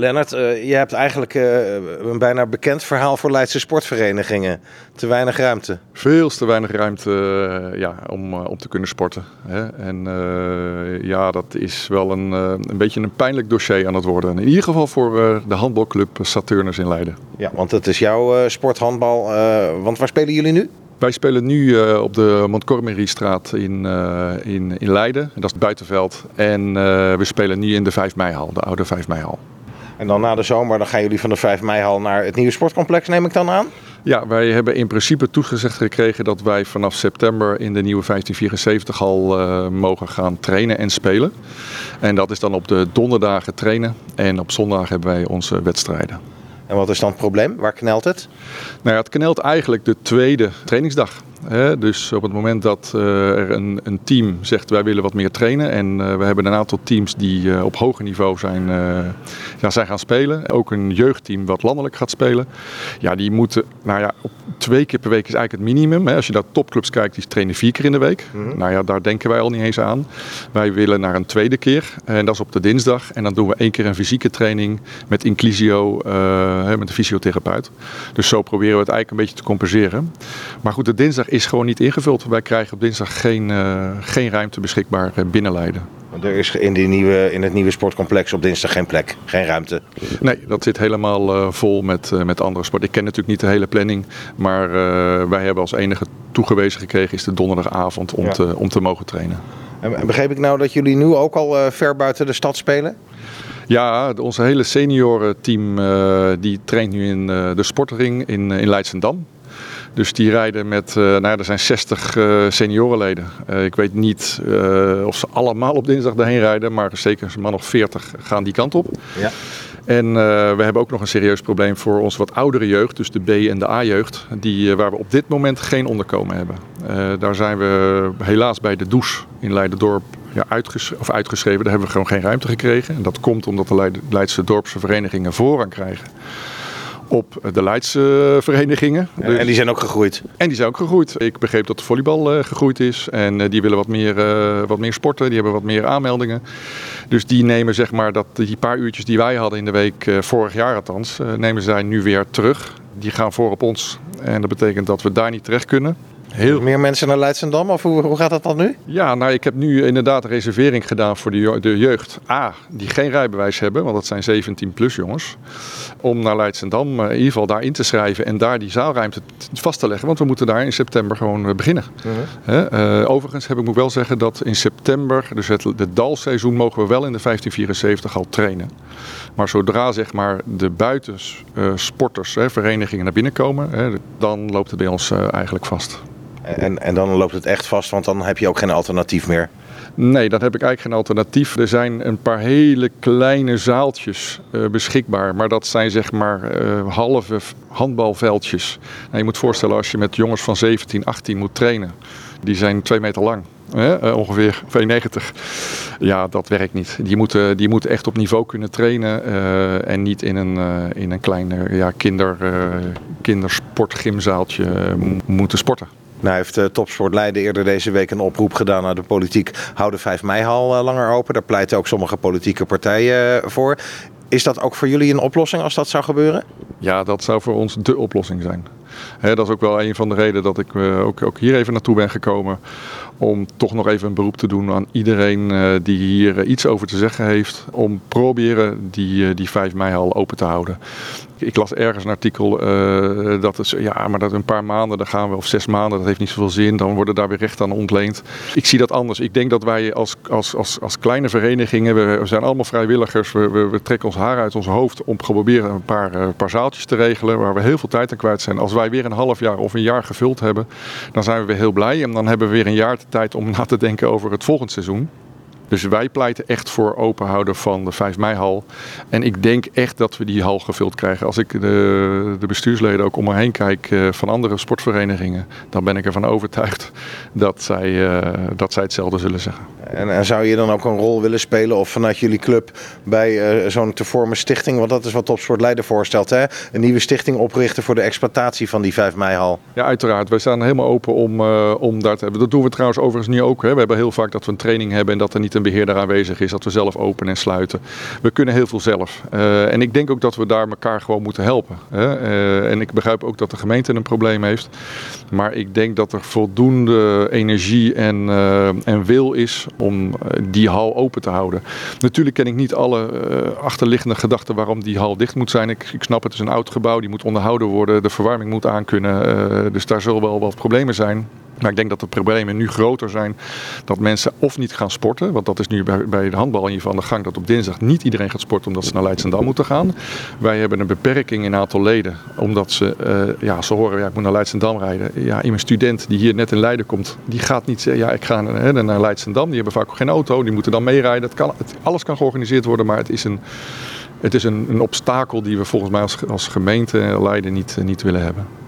Lennart, uh, je hebt eigenlijk uh, een bijna bekend verhaal voor Leidse sportverenigingen. Te weinig ruimte. Veel te weinig ruimte uh, ja, om, om te kunnen sporten. Hè? En ja, dat is wel een, een beetje een pijnlijk dossier aan het worden. In ieder geval voor de handbalclub Saturnus in Leiden. Ja, want het is jouw sporthandbal. want waar spelen jullie nu? Wij spelen nu uh, op de Montgomerystraat in, uh, in, in Leiden. Dat is het buitenveld. En uh, we spelen nu in de 5 meihal, de oude 5 meihal. En dan na de zomer dan gaan jullie van de 5 meihal naar het nieuwe sportcomplex, neem ik dan aan? Ja, wij hebben in principe toegezegd gekregen dat wij vanaf september in de nieuwe 1574 al mogen gaan trainen en spelen. En dat is dan op de donderdagen trainen en op zondag hebben wij onze wedstrijden. En wat is dan het probleem? Waar knelt het? Nou ja, het knelt eigenlijk de tweede trainingsdag. Dus op het moment dat eh, er een, een, team zegt wij willen wat meer trainen en uh, we hebben een aantal teams die uh, op hoger niveau zijn, ja, zijn gaan spelen. Ook een jeugdteam wat landelijk gaat spelen. Ja, die moeten, nou ja, op twee keer per week is eigenlijk het minimum. Als je naar topclubs kijkt, die trainen vier keer in de week. Mm Nou ja, daar denken wij al niet eens aan. Wij willen naar een tweede keer en dat is op de dinsdag. En dan doen we één keer een fysieke training met inclusio, met een fysiotherapeut. Dus zo proberen we het eigenlijk een beetje te compenseren. Maar goed, de dinsdag is gewoon niet ingevuld. Wij krijgen op dinsdag geen, uh, geen ruimte beschikbaar eh, binnen Leiden. Er is in, die nieuwe, in het nieuwe sportcomplex op dinsdag geen plek, geen ruimte. Nee, dat zit helemaal uh, vol met, uh, met andere sport. Ik ken natuurlijk niet de hele planning, maar uh, wij hebben als enige toegewezen gekregen is de donderdagavond om, ja. te, om te mogen trainen. En begreep ik nou dat jullie nu ook al ver buiten de stad spelen? Ja, onze hele seniorenteam die traint nu in de sportring in, in Leidsendam. Dus die rijden met, uh, nou ja, er zijn 60 uh, seniorenleden. Uh, ik weet niet of ze allemaal op dinsdag daarheen rijden, maar zeker een man of 40 gaan die kant op. Ja. En we hebben ook nog een serieus probleem voor onze wat oudere jeugd, dus de B- en de A-jeugd, die, waar we op dit moment geen onderkomen hebben. daar zijn we helaas bij de douche in Leidendorp ja, uitges of uitgeschreven. Daar hebben we gewoon geen ruimte gekregen. En dat komt omdat de Leidse dorpse verenigingen voorrang krijgen op de Leidse verenigingen. Dus... En die zijn ook gegroeid? En die zijn ook gegroeid. Ik begreep dat de volleybal uh, gegroeid is en uh, die willen wat meer, uh, wat meer sporten, die hebben wat meer aanmeldingen. Dus die nemen zeg maar dat die paar uurtjes die wij hadden in de week, vorig jaar althans, nemen zij nu weer terug. Die gaan voor op ons en dat betekent dat we daar niet terecht kunnen. Heel... Meer mensen naar Leidsendam of hoe, hoe gaat dat dan nu? Ja, nou ik heb nu inderdaad een reservering gedaan voor de, de jeugd. A, die geen rijbewijs hebben, want dat zijn 17 plus jongens. Om naar Leidsendam in ieder geval daar in te schrijven en daar die zaalruimte vast te leggen. Want we moeten daar in september gewoon eh, beginnen. Uh-huh. uh, overigens heb ik moet wel zeggen dat in september, dus het, het dalseizoen, mogen we wel in de 1574 al trainen. Maar zodra zeg maar de buitensporters, uh, verenigingen naar binnen komen, dan loopt het bij ons eigenlijk vast. En, en dan loopt het echt vast, want dan heb je ook geen alternatief meer. Nee, dan heb ik eigenlijk geen alternatief. Er zijn een paar hele kleine zaaltjes uh, beschikbaar. Maar dat zijn zeg maar uh, halve handbalveldjes. Nou, je moet voorstellen als je met jongens van 17, 18 moet trainen. Die zijn twee meter lang. Uh, ongeveer 2,90. Ja, dat werkt niet. Die moeten, die moeten echt op niveau kunnen trainen. en niet in een, in een klein ja, kinder, kindersportgymzaaltje moeten sporten. Nou heeft uh, Topsport Leiden eerder deze week een oproep gedaan naar de politiek. Hou de 5 mei-hal uh, langer open. Daar pleiten ook sommige politieke partijen uh, voor. Is dat ook voor jullie een oplossing als dat zou gebeuren? Ja, dat zou voor ons de oplossing zijn. Dat is ook wel een van de redenen dat ik ook, ook hier even naartoe ben gekomen om toch nog even een beroep te doen aan iedereen uh, die hier uh, iets over te zeggen heeft. Om proberen die, die 5 mei al open te houden. Ik las ergens een artikel dat het, ja, maar dat een paar maanden, dan gaan we, of zes maanden, dat heeft niet zoveel zin. Dan worden daar weer rechten aan ontleend. Ik zie dat anders. Ik denk dat wij als, als, als, als kleine verenigingen, we, zijn allemaal vrijwilligers, we, we, trekken ons haar uit ons hoofd om te proberen een paar, paar zaaltjes te regelen waar we heel veel tijd aan kwijt zijn. Als weer een half jaar of een jaar gevuld hebben, dan zijn we weer heel blij. En dan hebben we weer een jaar tijd om na te denken over het volgend seizoen. Dus wij pleiten echt voor openhouden van de 5 mei-hal. En ik denk echt dat we die hal gevuld krijgen. Als ik de, de bestuursleden ook om me heen kijk uh, van andere sportverenigingen, dan ben ik ervan overtuigd dat zij, uh, dat zij hetzelfde zullen zeggen. En, zou je dan ook een rol willen spelen of vanuit jullie club bij uh, zo'n te vormen stichting, want dat is wat Topsport Leiden voorstelt, hè? een nieuwe stichting oprichten voor de exploitatie van die 5 mei-hal? Ja, uiteraard. Wij staan helemaal open om, uh, om daar te hebben. Dat doen we trouwens overigens nu ook. Hè. We hebben heel vaak dat we een training hebben en dat er niet een beheerder aanwezig is, dat we zelf openen en sluiten. We kunnen heel veel zelf. Uh, en ik denk ook dat we daar elkaar gewoon moeten helpen. Hè. en ik begrijp ook dat de gemeente een probleem heeft. Maar ik denk dat er voldoende energie en, en wil is om eh, die hal open te houden. Natuurlijk ken ik niet alle eh, achterliggende gedachten waarom die hal dicht moet zijn. Ik, ik, snap het is een oud gebouw, die moet onderhouden worden, de verwarming moet aankunnen. Uh, dus daar zullen wel wat problemen zijn. Maar ik denk dat de problemen nu groter zijn dat mensen of niet gaan sporten. Want dat is nu bij, de handbal in ieder geval aan de gang dat op dinsdag niet iedereen gaat sporten omdat ze naar Leidschendam moeten gaan. Wij hebben een beperking in aantal leden. Omdat ze, uh, ja, ze horen, ja, ik moet naar Leidschendam rijden. Ja, een student die hier net in Leiden komt, die gaat niet zeggen, ja, ik ga naar Leidschendam. Die hebben vaak ook geen auto, die moeten dan meerijden. Het kan, het, alles kan georganiseerd worden, maar het is een, het is een, een obstakel die we volgens mij als, als gemeente Leiden niet, niet willen hebben.